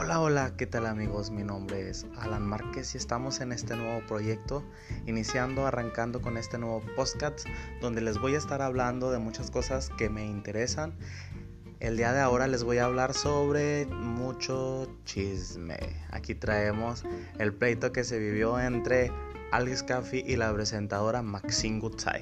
Hola, hola, ¿qué tal amigos? Mi nombre es Alan Márquez y estamos en este nuevo proyecto, iniciando, arrancando con este nuevo podcast, donde les voy a estar hablando de muchas cosas que me interesan. El día de ahora les voy a hablar sobre mucho chisme. Aquí traemos el pleito que se vivió entre Alex Caffey y la presentadora Maxine Gutsai.